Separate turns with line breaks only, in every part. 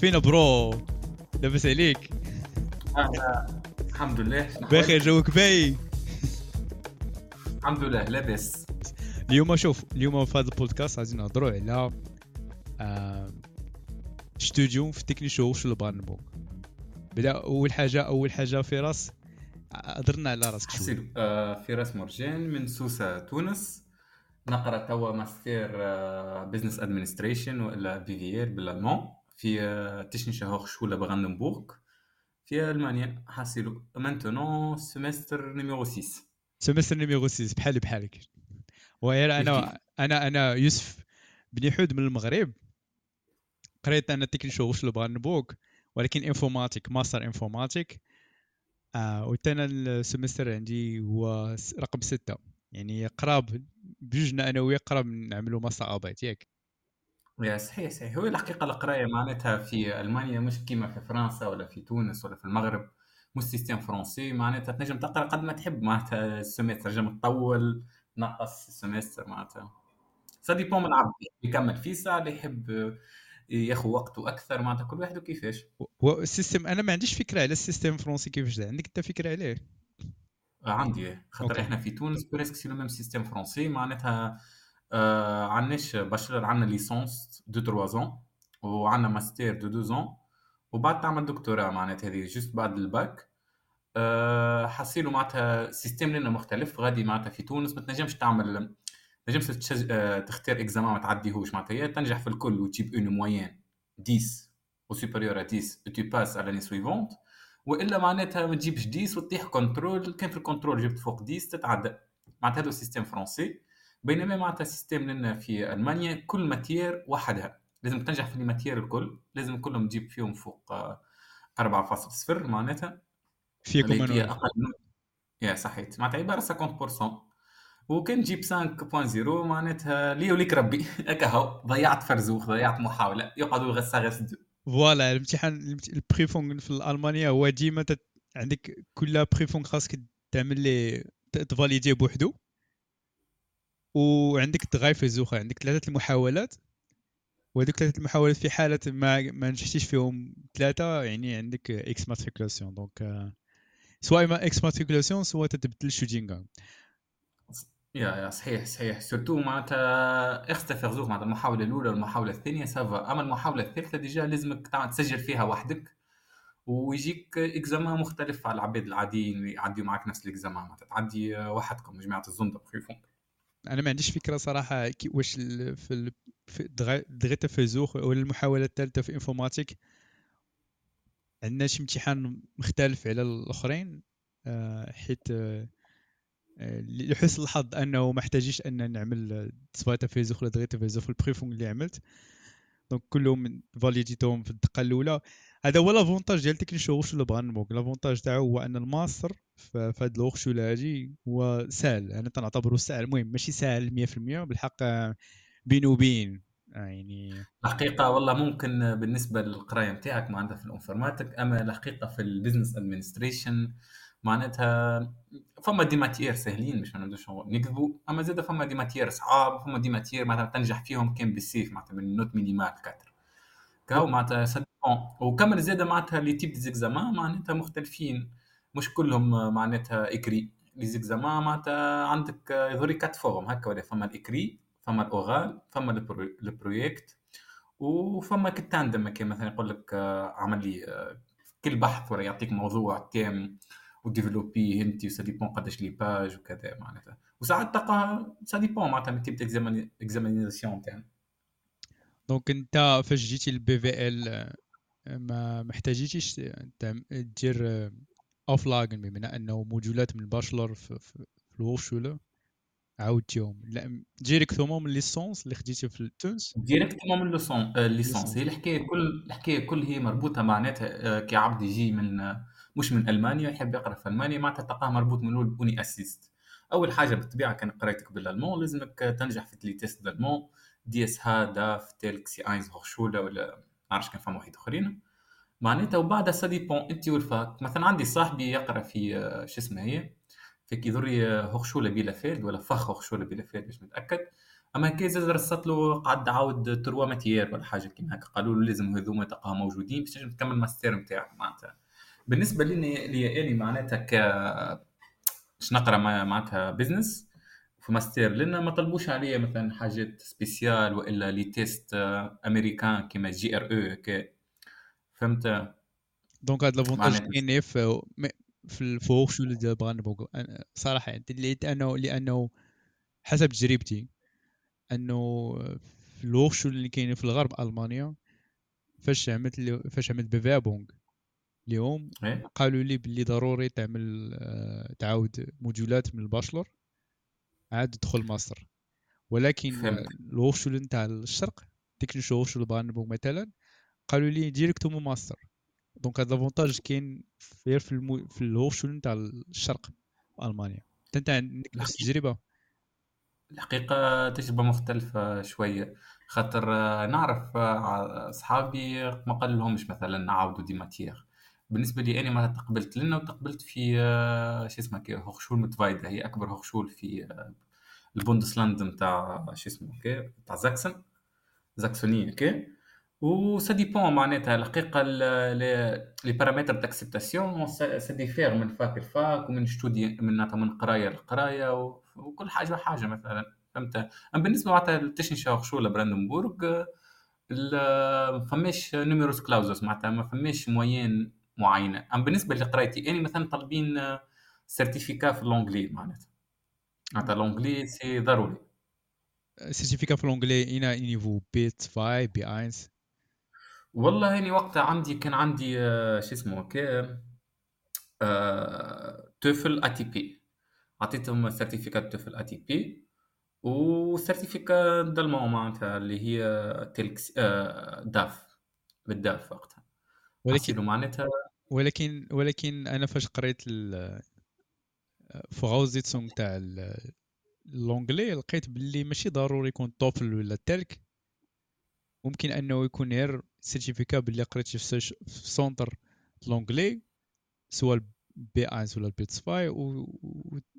فينا برو. لاباس عليك.
الحمد لله.
بخير؟ جوك باي
الحمد لله لاباس.
اليوم شوف اليوم في هذا البودكاست غادي نهضروا على آه، استوديو في تكني شو شو اللي بغا نبوك بدأ أول حاجة أول حاجة فراس هضرنا على راسك
شوية آه، فراس مرجان من سوسة تونس. نقرأ توا ماستر بزنس ادمنستريشن ولا بي في ال بالالمان في تشنيشه هوخشوله بغاندنبورغ في ألمانيا. حاسيلو. مانتونون سيمستر نيميرو 6
سمستر نيميرو 6 بحالي بحالك وغير أنا أنا أنا يوسف بني حود من المغرب. قريت أنا تكني شو واش اللي بغا نبوك ولكن انفورماتيك ماستر انفورماتيك آه وتانا السمستر عندي هو رقم ستة. يعني قراب بجوجنا أنا وياه قراب نعملوا ماستر ابيت ياك؟
يا صحيح صحيح. هو الحقيقة القراية معناتها في ألمانيا مش كيما في فرنسا ولا في تونس ولا في المغرب مش سيستم فرنسي معناتها تنجم تقرأ قد ما تحب. معناتها السمستر تنجم تطول تنقص السمستر معناتها. سا ديبون من العبد يكمل في ساعة اللي يحب ياخذ وقته أكثر معناتها كل واحد وكيفاش.
هو السيستم أنا ما عنديش فكرة على السيستم الفرنسي كيفاش ده. عندك أنت فكرة عليه؟
عندي. خاطر. إحنا في تونس presque c'est le même système français معناتها عندناش Bachelor عندنا licence de 3 ans وعندنا master de 2 ans وبعد تعمل دكتوراه معناتها هذه juste بعد الباك. آه حسيلو معناتها système لنا مختلف غادي معناتها في تونس ما تنجمش تعمل تنجمش تشج... آه تختار examen ما تعديهوش. معناتها تنجح في الكل وتجيب une moyenne 10 ou supérieure à 10 و tu passes على l'année suivante وإلا معناتها ما تجيبش 10 وتطيح contrôle كان في ال contrôle جبت فوق 10 تتعدى. معناتها هذا système فرنسي. بينما معناتها système لنا في ألمانيا كل matière وحدها. لازم تنجح في ال matières الكل. لازم كلهم تجيب فيهم فوق آه، 4.0 معناتها.
فيكم
هي أقل يا صحيت. معناتها عبارة 50% وكان تجيب 5.0 معناتها لي وليك ربي. هكا هو. ضيعت Versuch ضيعت محاولة. يقعدوا غسا غس
voilà الامتحان الامت- ال Prüfung في ألمانيا هو ديما. عندك كل Prüfung خاصك تعمل لي ت- تفاليديه بوحدو. وعندك drei Versuche عندك ثلاثة المحاولات وهذوك ثلاثة المحاولات في حالة ما ما نجحتيش فيهم ثلاثة يعني عندك Exmatrikulation. donc آه، سواء ما Exmatrikulation سواء تتبدل Studiengang
يا يا صحيح صحيح. surtout معناتها dritte Versuch معناتها المحاولة الأولى والمحاوله الثانية ça va أما المحاولة الثالثة déjà لازمك تسجل فيها وحدك ويجيك إكزامان مختلف على العباد العاديين يعديوا معك نفس الإكزامان. معناتها تعدي وحدكم جماعة الزندق في فون
أنا ما عنديش فكرة صراحة واش في دغا- دغيتا في زوخ ولا المحاولة الثالثة في إنفورماتيك. عندنا شي امتحان مختلف على الأخرين آه، حيت آه، آه، لحسن الحظ أنه ما احتاجيش أن نعمل تصفيته في زوخ ولا دغيتا في زوخ في البريفون اللي عملت. donc كلهم فاليديتهم في الدقة الأولى. هذا هو l'avantage ديال Technische Hochschule Brandenburg l'avantage تاعو هو أن الماستر في هاد ال Hochschule هادي هو سهل. أنا تنعتبره سهل. المهم ماشي سهل 100% بالحق بين وبين. آه، يعني
الحقيقة والله ممكن بالنسبة للقراية نتاعك معناتها في ال informatique أما الحقيقة في ال Business Administration معناتها فما des matières سهلين مش ما نبداش نكذبوا. أما زاد فما des matières صعاب فما des matières معناتها تنجح فيهم كان بالسيف معناتها من note minimale quatre. كهو معناتها وكمل زاد معناتها les types des examens معناتها مختلفين. مش كلهم معناتها écrit. les examens معناتها عندك يظهر quatre formes هكا ولا فما ال écrit فما ال oral فما ال pro- ال Projekt وفما كالتاندم كان مثلا يقول لك آه، عمل لي آه، كل بحث ولا يعطيك موضوع thème وديفلوبيه انت و ça dépend قداش les pages وكذا معناتها. وساعات تلقى ça dépend معناتها من type examination تاعنا
donc أنت فاش جيتي لل BWL ما احتاجيتيش تعم- دير Auflagen بمعنى أنه موديولات من ال Bachelor في, في, في ال Hochschule عاودتيهم. لا directement من licence اللي خديتي في تونس
ديريكتومون من لوسون آه،
ليسونس.
هي الحكاية كل الحكاية كل هي مربوطة معناتها آه، كي عبد يجي من آه، مش من ألمانيا يحب يقرأ في ألمانيا معناتها تلقاه مربوط من الأول uni-assist أول حاجة بالطبيعة كان قرايتك بال allemand لازمك تنجح في les tests بال allemand DSH DaF telc C1 Hochschule ولا ما نعرفش كان فما واحد آخرين. معناتها وبعدها ça dépend أنت وال fac مثلا عندي صاحبي يقرأ في آه، شو اسمه هي؟ في كي ذري Hochschule Bielefeld ولا Fachhochschule Bielefeld مش متاكد أما كي زاد reste له قعد عاود trois matières ولا حاجة كيما هكا قالوا له لازم هذوما تلقاهم موجودين باش تنجم تكمل الماستير نتاعك معناتها. بالنسبة لي لي اني معناتها ك باش نقرأ معناتها business في ماستير لأن ما طلبوش عليا مثلا حاجات spéciales وإلا les tests américains كيما GRE أو هكا فهمت؟
donc هاد l'avantage كاين في في ال Hochschule ديال برانبورغ صراحة لأنه لأنه حسب تجربتي أنه في الوخشول اللي كاينين في الغرب ألمانيا فاش عملت فاش عملت Bewerbung اليوم
إيه.
قالوا لي باللي ضروري تعمل آه، تعاود موديولات من ال Bachelor. عاد تدخل ماستر ولكن ال Hochschule نتاع الشرق Technische Hochschule برانبورغ مثلا قالوا لي directement master donc هذا l'avantage كاين في في, المو... في الهوفشول نتاع الشرق في ألمانيا. انت عندك نفس التجربة.
الحقيقة تجربة مختلفة شوية. خاطر نعرف أصحابي ما قال لهمش مثلا نعاودوا des matières. بالنسبة لي أنا ما تقبلت لنا وتقبلت في شو اسمه كي Hochschule Mittweida. هي أكبر هوخشول في ال Bundesland نتاع شو اسمه كي نتاع زاكسن زاكسونية كي و ça dépend معناتها الحقيقة les paramètres d'acceptation ça diffère من fac ل fac ومن étude من من قراية لقرايه وكل حاجة حاجة مثلا. فهمت؟ أما بالنسبة معناتها لل Technische Hochschule براندنبورغ فماش Numerus clausus معناتها ما فماش moyenne معينة. اما بالنسبة لقرايتي إني مثلا طالبين certificat في l'anglais معناتها. معناتها l'anglais c'est ضروري
certificat في l'anglais un niveau B5 B1
والله هاني وقتها عندي كان عندي آه، شو اسمه هكا آه، TOEFL ITP. عطيتهم certificat TOEFL ITP. و certificat d'allemand معناتها اللي هي telc آه، DaF بال DaF وقتها.
ولكن
معناتها.
ولكن ولكن أنا فاش قريت ف Voraussetzungen تاع l'anglais لقيت باللي ماشي ضروري يكون TOEFL ولا telc. ممكن أنه يكون غير certificat باللي قريت في centre لونجلي سواء بي 1 ولا البي 5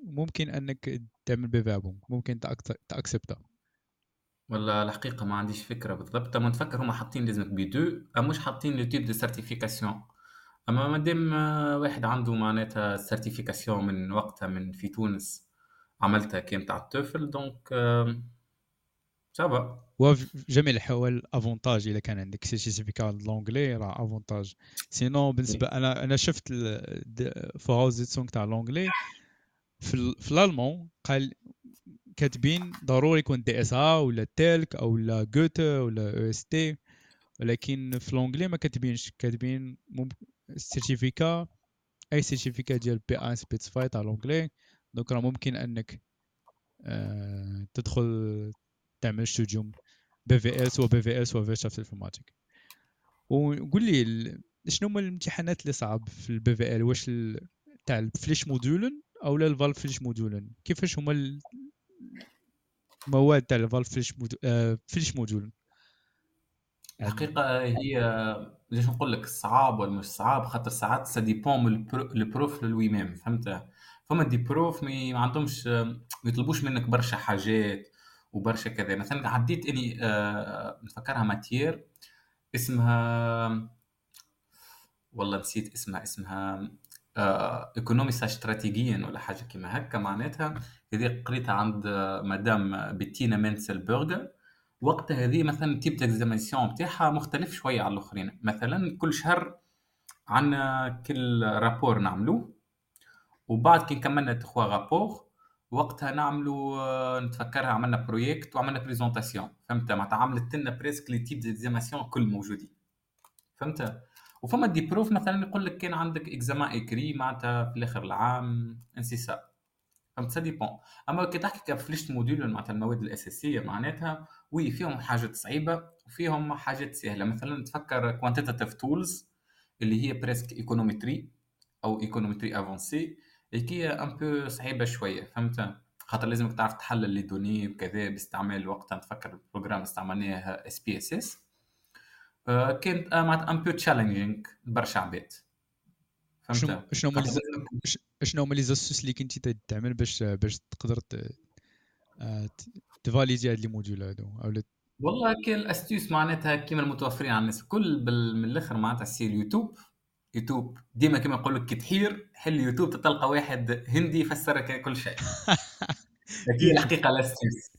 وممكن أنك تعمل بفابون ممكن تأكسبتا.
ولا الحقيقة ما عنديش فكرة بالضبط. أما نتفكر هما حاطين لازمك بي دو أما مش حاطين لو تيب دو سيرتيفيكاسيون؟ أما مادام واحد عنده معناتها سيرتيفيكاسيون من وقتها من في تونس عملتها كان تاع التوفل دونك سافا
جميع الاحوال افونتاج اذا كان عندك. سيرتيفيكات لونجلي راه افونتاج sinon بالنسبة أنا أنا شفت Voraussetzungen تاع l'anglais في, في l'allemand قال كاتبين ضروري يكون DSH ولا telc أو لا Goethe ولا ÖSD ولكن في l'anglais ما كاتبينش. كاتبين certificat أي certificat ديال B 1 B 5 تاع l'anglais donc راه ممكن أنك آه تدخل تعمل Studium BWL و BWL و Wirtschaftsinformatik وقول لي شنو هما الامتحانات اللي صعب في ال BWL؟ واش تاع ال Pflichtmodulen أو لا ال Wahlpflichtmodulen كيفاش هما المواد تاع ال Wahlpflichtmodulen آه Pflichtmodulen
الحقيقة هي ليش نقول لك صعاب ولا مش صعاب؟ خاطر ساعات ça dépend ال prof lui-même فهمت؟ فما des profs ما عندهمش ما يطلبوش منك برشا حاجات وبرشا كذا. مثلا عديت إني آه نفكرها matière اسمها والله نسيت اسمها اسمها آه économie استراتيجيا ولا حاجة كيما هكا معناتها هذه قريتها عند مدام بيتينا مينسل بيرجر وقتها هذه مثلا type d'examination بتاعها مختلف شوية على الآخرين. مثلا كل شهر عندنا كل rapport نعملوه وبعد كي كملنا trois rapports وقتها نعملوا نتفكرها عملنا Projekt وعملنا présentation فهمت؟ معناتها عملت لنا presque les types d'examination كل موجودين. فهمت؟ وفما des profs مثلا يقول لك كان عندك examen écrit معناتها في الآخر العام ainsi فهمت؟ ça dépend أما كي تحكي ك Pflichtmodule معناتها المواد الأساسية معناتها oui فيهم حاجات صعيبة وفيهم حاجات سهلة. مثلا نتفكر quantitative tools اللي هي presque économétrie أو économétrie avancée هي un peu صعيبة شوية. فهمت؟ خاطر لازمك تعرف تحلل les données وكذا باستعمال وقتها. نتفكر ال programme استعملناه SPSS كانت معناتها un peu challenging برشا عباد
فهمت شنو هما شنو هما les astuces اللي كنتي تعمل باش باش تقدر ت valider هاد les modules هادو أو
والله كاين les astuces معناتها كيما المتوفرين على الناس الكل. من الآخر معناتها sur YouTube YouTube ديما كما يقول لك كي تحير حل يوتيوب تلقى واحد هندي يفسر لك كل شيء هي الحقيقة les astuces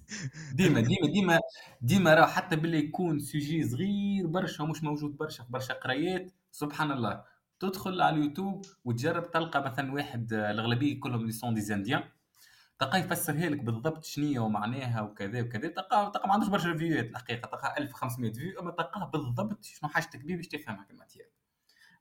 ديما ديما ديما ديما راه حتى باللي يكون sujet صغير برشا مش موجود برشا في برشا قرايات سبحان الله. تدخل على اليوتيوب وتجرب تلقى مثلا واحد الأغلبية كلهم ils sont des indiens. تلقاه يفسرها لك بالضبط شنو ومعناها وكذا وكذا. تلقاه تلقى ما عندوش برشا فيوات الحقيقة تلقاه 1500 فيو أما تلقاه بالضبط شنو حاجتك بيه باش تفهمها الماتير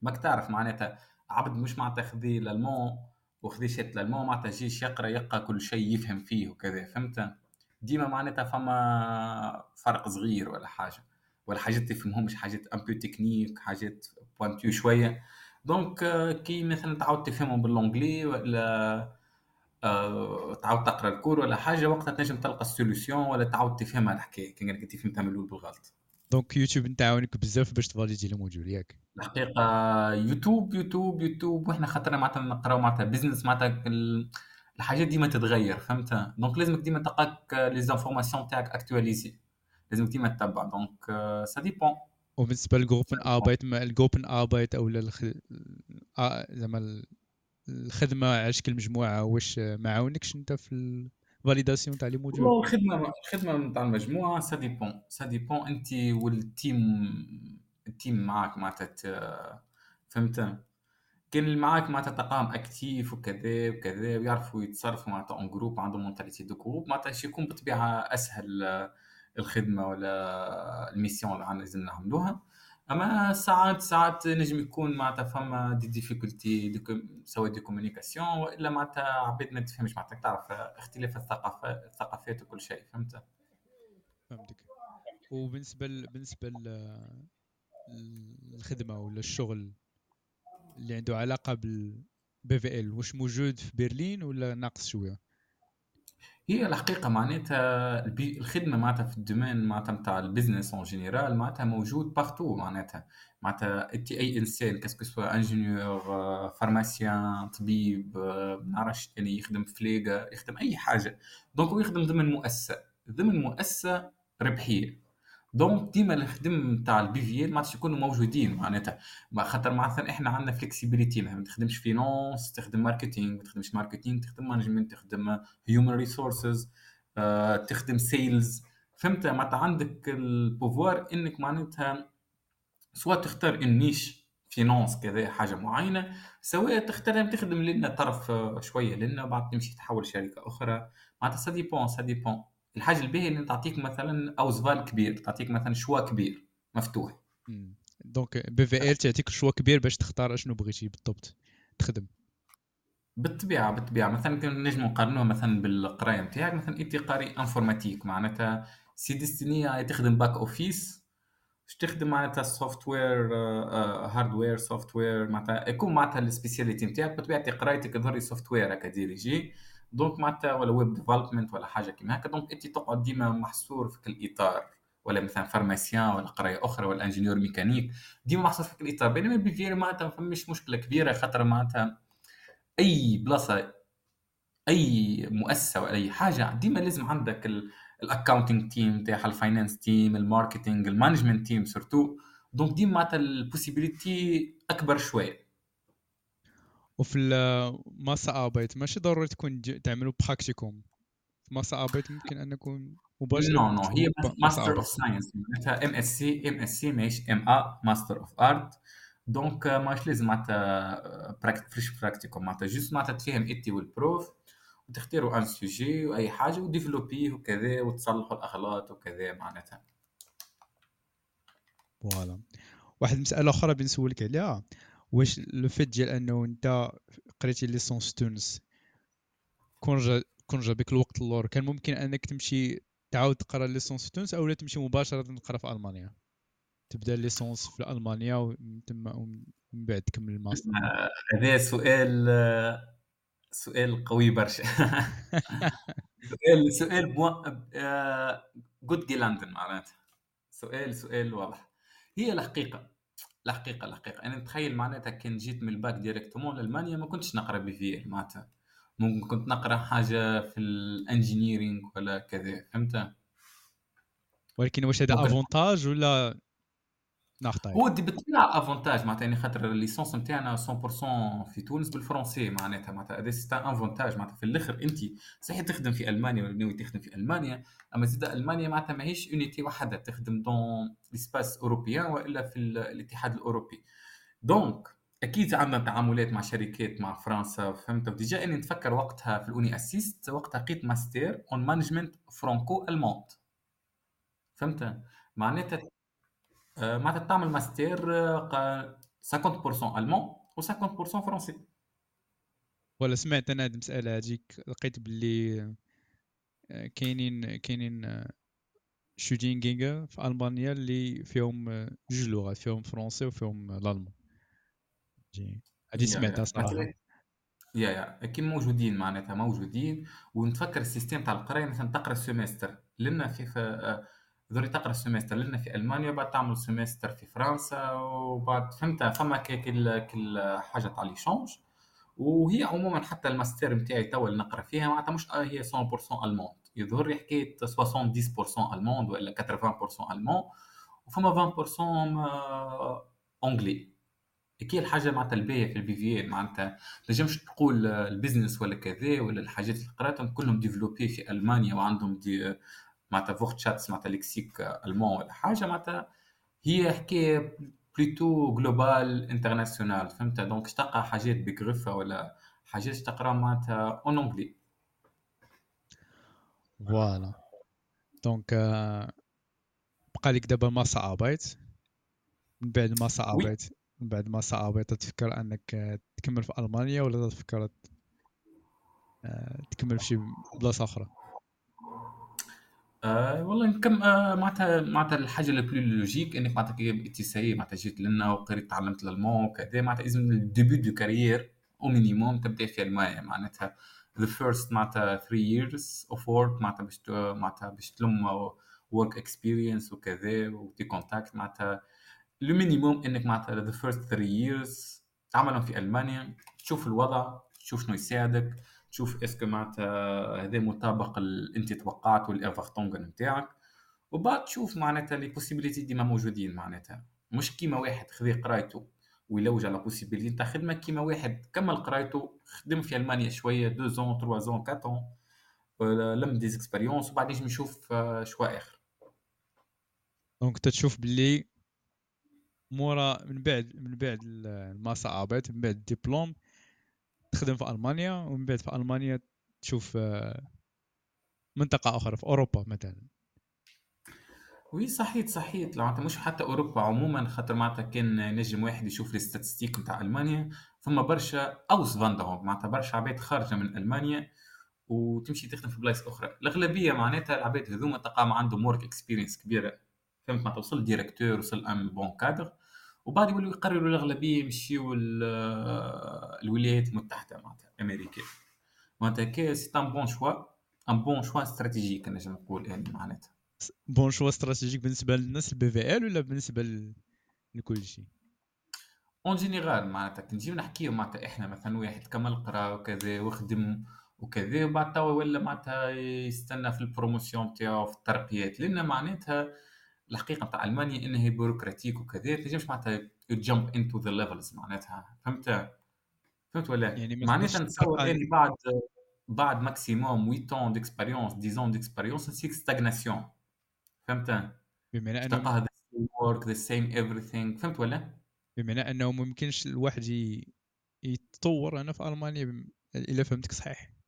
ماك تعرف معناتها عبد مش معناتها خذي الألمون وخذي شات الألمون معناتها جيش يقرأ يقرأ كل شيء يفهم فيه وكذا فهمت؟ ديما معناتها فما فرق صغير ولا حاجة ولا حاجات تفهمهمش حاجات ان بو تكنيك حاجات بوانتيو شوية. دونك كي مثلا تعاود تفهمهم ب l'anglais ولا آه، تعاود تقرأ ال cours ولا حاجة وقتها تنجم تلقى ال solution ولا تعاود تفهمها الحكاية. كي أنت فهمتها من الأول بالغلط.
donc YouTube نتعاونك بزاف باش ت valider الموجود ياك.
الحقيقة YouTube YouTube YouTube وحنا خاطرنا معناتها نقراو معناتها business معناتها الحاجات ديما تتغير فهمت؟ donc لازمك ديما تلقاك les informations تاعك actualisées لازمك ديما تتبع. donc سا ديبون
وبالنسبة لل Gruppenarbeit ال Gruppenarbeit أو زعما الخدمة على شكل مجموعة واش ما عاونكش أنت في ال validation تاع les modules؟
الخدمة الخدمة تاع المجموعة ça dépend ça dépend انت وال team ال team معاك معناتها فهمت؟ كان اللي معاك معناتها تلقاهم actifs وكذا وكذا ويعرفوا يتصرفوا معناتها en groupe عندهم mentalité de groupe معناتها يكون بطبيعة أسهل الخدمة ولا la mission اللي لازم نعملوها. أما ساعات ساعات نجم يكون معناتها فما des difficultés سواء de communication وإلا معناتها عباد ما تفهمش معناتها تعرف اختلاف الثقافات الثقافات وكل شيء فهمت؟
فهمتك. وبالنسبة بالنسبة للخدمه ولا الشغل اللي عنده علاقة بال BWL واش موجود في برلين ولا ناقص شوية؟
هي الحقيقة معناتها الخدمة معناتها في ال domaine معناتها نتاع ال business en général معناتها موجود partout معناتها. معناتها أنت أي إنسان quel que soit ingénieur pharmacien طبيب ما نعرفش يعني يخدم فليغا يخدم أي حاجة. donc يخدم ضمن مؤسسة. ضمن مؤسسة ربحية. donc ديما الخدم نتاع ال BW ما يكونوا موجودين معناتها. خاطر معناتها إحنا عندنا flexibilité ما تخدمش finance تخدم marketing ما تخدمش marketing تخدم management تخدم human resources تخدم sales فهمت؟ معناتها عندك ال pouvoir إنك معناتها سواء تختار ال niche finance كذا حاجة معينة سواء تختار تخدم لنا طرف شوية لنا بعد تمشي تحول شركة أخرى. معناتها ça dépend ça dépend الحاجة الباهيه إن تعطيك مثلا Auswahl كبير تعطيك مثلا choix كبير مفتوح.
donc BWL تعطيك choix كبير باش تختار أشنو بغيتي بالضبط تخدم.
بالطبيعة بالطبيعة. مثلا نجم نقارنوها مثلا بالقرايه نتاعك مثلا انت قاري informatique. معناتها c'est destiné تخدم back office باش تخدم؟ معناتها software hardware software معناتها يكون معناتها ال spécialité نتاعك. بطبيعه قرايتك تظهر software هكا dirigé. donc معناتها ولا web development ولا حاجة كيما هكا. donc انت تقعد ديما محصور في الإطار. ولا مثلا pharmacien ولا قراية أخرى ولا ingénieur mécanique ديما محصور في الإطار. بينما ال BWL معناتها ما فماش مشكلة كبيرة خاطر معناتها أي بلاصة أي مؤسسة ولا أي حاجة ديما لازم عندك ال accounting team تاعها ال finance team ال marketing ال management team surtout donc ديما معناتها ال possibilités أكبر شوية.
وفي ال Masterarbeit ماشي ضروري تكون تعملوا Praktikum في Masterarbeit ممكن أن نكون
مباشرة non non هي Master of Science معناتها ام اس سي ام اس سي ماهيش MA Master of Art donc ماش لازم معناتها Pflichtpraktikum معناتها juste معناتها تفهم انت وال prof وتختاروا un sujet واي حاجة و développer وكذا وتصلحوا الأغلاط وكذا معناتها.
voilà واحد المساله أخرى بنسولك عليها. واش le fait ديال انه انت قريتي licence تونس كون جا كون جا بك الوقت اللور كان ممكن انك تمشي تعاود تقرا licence تونس أو لا تمشي مباشرة تقرا في ألمانيا. تبدا licence في ألمانيا ومن ومن بعد تكمل الماستر.
آه، هذا سؤال سؤال قوي برشا. سؤال سؤال بوان gut gelungen معناتها. سؤال سؤال واضح. هي الحقيقة. الحقيقة الحقيقة أنا نتخيل معناتها كان جيت من ال bac directement لألمانيا ما كنتش نقرأ BW معناتها ممكن كنت نقرأ حاجة في ال engineering ولا كذا فهمت
ولكن واش هذا. avantage ولا Nachteil
هو دي بالطبيعه avantage معناتها يعني خاطر ال licence نتاعنا 100% في تونس بالفرنسي معناتها معناتها هذا c'est avantage معناتها في الآخر انت صحيح تخدم في المانيا ولا ناوي تخدم في المانيا اما زاد المانيا معناتها ماهيش unité وحده تخدم dans l'espace européen والا في ال- الاتحاد الاوروبي donc أكيد عندنا تعاملات مع شركات مع فرنسا فهمت؟ déjà اني نتفكر وقتها في ال uni-assist وقتها لقيت master en management franco-allemand فهمت؟ معناتها معناتها تعمل آه، قا- 50% allemand و 50% فرنسي.
ولا سمعت أنا هاد المسألة هذيك لقيت باللي آه، كاينين كاينين آه، Studiengänge في ألمانيا اللي فيهم آه، جوج لغات فيهم فرونسي وفيهم الالمان. هذه سمعتها.
صراحة. يا يا كي موجودين معناتها موجودين. ونتفكر ال système تاع القراية مثلا تقرأ ال semestre لنا في. آه، ضروري تقرأ ال semestre لنا في ألمانيا بعد تعمل semestre في فرنسا وبعد فهمت فما كل كل حاجة تاع l'échange وهي عموما حتى الماستر نتاعي توا اللي نقرأ فيها معناتها مش هي 100% allemand يظهر لي حكاية 70% allemand ولا 80% الموند وفما 20% آه، anglais كي الحاجة معناتها الباهية في ال BW معناتها تنجمش تقول ال business ولا كذا ولا الحاجات اللي قرأتهم كلهم développés في ألمانيا وعندهم des معناتها Wortschatz معناتها lexique allemand ولا حاجة معناتها هي حكاية plutôt global international فهمت donc تلقى حاجات بقرفة ولا حاجات تقرا معناتها en
anglais voilà donc بقى لك دابا Masterarbeit من بعد Masterarbeit من بعد Masterarbeit تفكر أنك تكمل في ألمانيا ولا تفكر آه، تكمل في شي بلاصة أخرى؟
آه والله نكم آه معناتها معناتها الحاجة اللي plus logique إنك معناتها كي تساي معناتها جيت لنا وقريت تعلمت الالمان وكذا معناتها لازم ال début de carrière au minimum تبدا في المانيا معناتها the first معناتها 3 years of work معناتها باش معناتها باش تلم work experience وكذا و des contacts معناتها le minimum إنك معناتها the first 3 years تعملهم في ألمانيا تشوف الوضع تشوف شنو يساعدك. تشوف est-ce que معناتها هذا مطابق اللي أنت توقعته ال Erwartungen نتاعك وبعد تشوف معناتها les possibilités ديما موجودين معناتها. مش كيما واحد خذي قرايته ويلوج على possibilité نتاع خدمة كيما واحد كمل قرايته خدم في ألمانيا شوية 2 ans 3 ans 4 ولا لم des expériences وبعد يجم يشوف آه، choix آخر.
donc تتشوف باللي مورا من بعد من بعد ال- ما صعبت من بعد الدبلوم. تخدم في ألمانيا ومن بعد في ألمانيا تشوف آه، منطقة أخرى في أوروبا مثلا.
oui صحيت صحيت. لو مش حتى أوروبا عموما خاطر معناتها كان نجم واحد يشوف لي statistiques نتاع ألمانيا فما برشا Auswandern معناتها برشا عباد خارجة من ألمانيا وتمشي تخدم في بلايص أخرى. الأغلبية معناتها العباد هذوما تلقى ما عندهم work experience كبيرة. فهمت معناتها؟ وصل directeur وصل un bon cadre وبعد يولوا يقرروا الأغلبية يمشيوا ال- الولايات المتحدة معناتها أمريكا معناتها que c'est un bon choix un bon choix stratégique نجم نقول يعني معناتها.
bon choix stratégique بالنسبة للناس ال BWL ولا بالنسبة لكل شيء؟
en général معناتها كي نجيو نحكيو معناتها إحنا مثلا واحد كمل قرا وكذا وخدم وكذا وبعد توا ولا معناتها يستنى في ال promotion تاعو في الترقيات لأن معناتها الحقيقة نتاع ألمانيا انها bureaucratique وكذا تنجمش معناتها jump into the levels معناتها. فهمت؟ فهمت ولا
يعني
معناتها نتصور اني بعد بعد maximum 8 ans d'expérience 10 ans d'expérience نسيك stagnation فهمت؟
بمعنى
تلقاها the same work the same everything. فهمت ولا
بمعنى أنه ما يمكنش الواحد يتطور هنا في ألمانيا إلا فهمتك صحيح.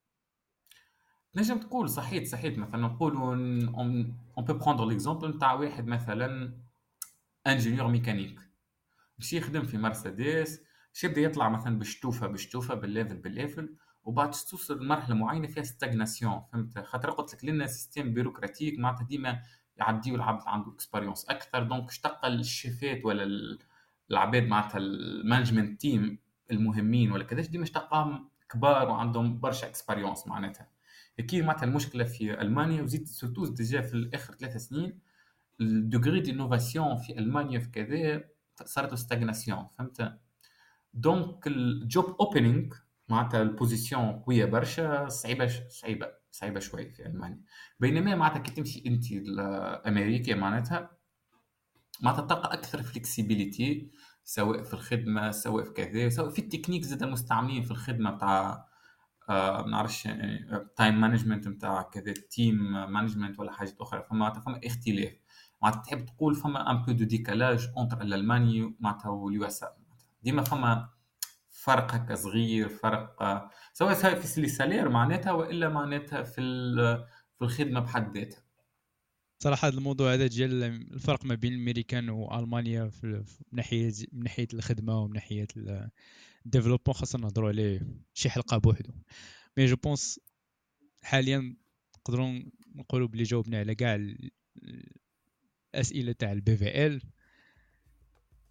نجم تقول صحيت صحيت مثلا نقولوا on peut prendre l'exemple نتاع واحد مثلا ingénieur mécanique باش يخدم في مرسيدس باش يبدأ يطلع مثلا بشتوفه بشتوفه بالليفل بالليفل وبعد توصل لمرحلة معينة فيها stagnation فهمت؟ خاطر قلت لك لنا système bureaucratique معناتها ديما يعديو العبد عنده expérience أكثر. donc اش تلقى الشيفات ولا ال- العباد معناتها ال management team المهمين ولا كذاش ديما اش تلقاهم كبار وعندهم برشا expérience معناتها. أكيد معناتها المشكلة في ألمانيا وزيد surtout déjà في الآخر ثلاث سنين ال degré d'innovation في ألمانيا في كذا صارت stagnation فهمت donc ال job opening معناتها ال position قوية برشا صعيبة. صعيبة صعيبة شوي في ألمانيا بينما معناتها كي تمشي أنت لامريكا معناتها معناتها تلقى أكثر flexibilité سواء في الخدمة سواء في كذا سواء في التكنيك زاد المستعملين في الخدمة بتاع آه ما نعرفش يعني time management نتاع كذا team management ولا حاجات أخرى. فما فما اختلاف. معناتها تحب تقول فما un peu de décalage entre الألماني معناتها وال US ديما فما فرق هكا صغير فرق آه، سواء في ال salaire معناتها وإلا معناتها في في الخدمة بحد ذاتها.
صراحة هذا الموضوع هذا ديال الفرق ما بين الامريكان وألمانيا في من ناحية من ناحية الخدمة ومن ناحية ال développement خاصنا نهضروا عليه شي حلقة بوحدو. mais je pense حاليا نقدروا نقولوا بلي جاوبنا على كاع الأسئلة تاع ال BWL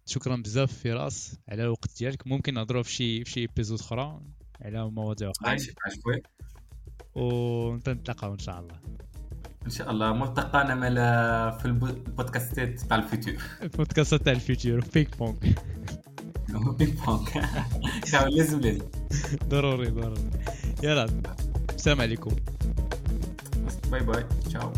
شكرا بزاف فراس على الوقت ديالك. ممكن نهضروا في شي في شي épisode أخرى على مواضيع
أخرى.
ونتلاقاو إن شاء الله.
إن شاء الله. ملتقانا ملا في البودكاستات تاع الفيتور
البودكاستات تاع الفيتور بينك بونك
بينك بونك لازم لازم.
ضروري ضروري. يلا السلام عليكم.
bye bye. ciao.